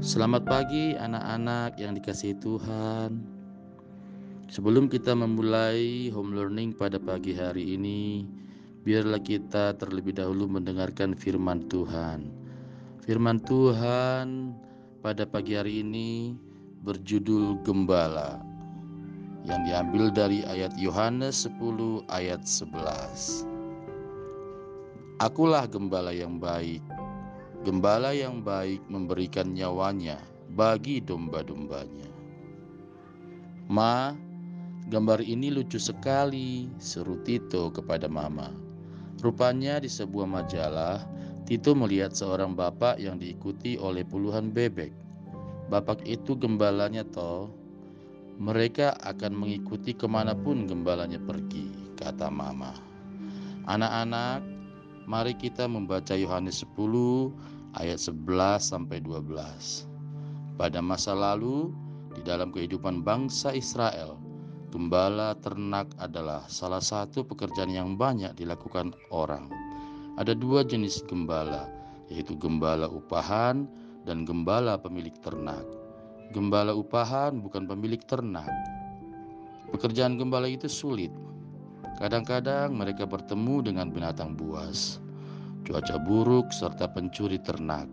Selamat pagi anak-anak yang dikasihi Tuhan. Sebelum kita memulai home learning pada pagi hari ini, biarlah kita terlebih dahulu mendengarkan firman Tuhan. Firman Tuhan pada pagi hari ini berjudul Gembala yang diambil dari ayat Yohanes 10 ayat 11. Akulah gembala yang baik Gembala yang baik memberikan nyawanya bagi domba-dombanya. Ma, gambar ini lucu sekali, seru Tito kepada Mama. Rupanya di sebuah majalah, Tito melihat seorang bapak yang diikuti oleh puluhan bebek. Bapak itu gembalanya toh. Mereka akan mengikuti ke mana pun gembalanya pergi, kata Mama. Anak-anak, Mari kita membaca Yohanes 10 ayat 11 sampai 12. Pada masa lalu, di dalam kehidupan bangsa Israel, gembala ternak adalah salah satu pekerjaan yang banyak dilakukan orang. Ada dua jenis gembala, yaitu gembala upahan dan gembala pemilik ternak. Gembala upahan bukan pemilik ternak. Pekerjaan gembala itu sulit, Kadang-kadang mereka bertemu dengan binatang buas, cuaca buruk, serta pencuri ternak.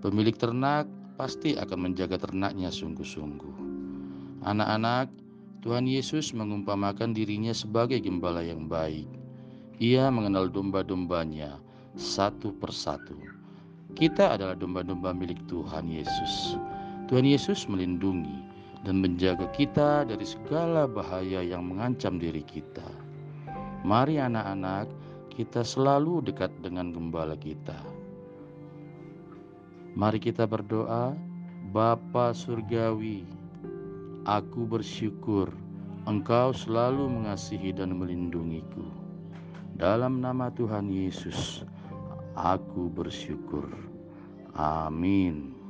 Pemilik ternak pasti akan menjaga ternaknya sungguh-sungguh. Anak-anak, Tuhan Yesus mengumpamakan dirinya sebagai gembala yang baik. Ia mengenal domba-dombanya satu persatu. Kita adalah domba-domba milik Tuhan Yesus. Tuhan Yesus melindungi dan menjaga kita dari segala bahaya yang mengancam diri kita. Mari anak-anak, kita selalu dekat dengan gembala kita. Mari kita berdoa, Bapa Surgawi, aku bersyukur Engkau selalu mengasihi dan melindungiku. Dalam nama Tuhan Yesus, aku bersyukur. Amin.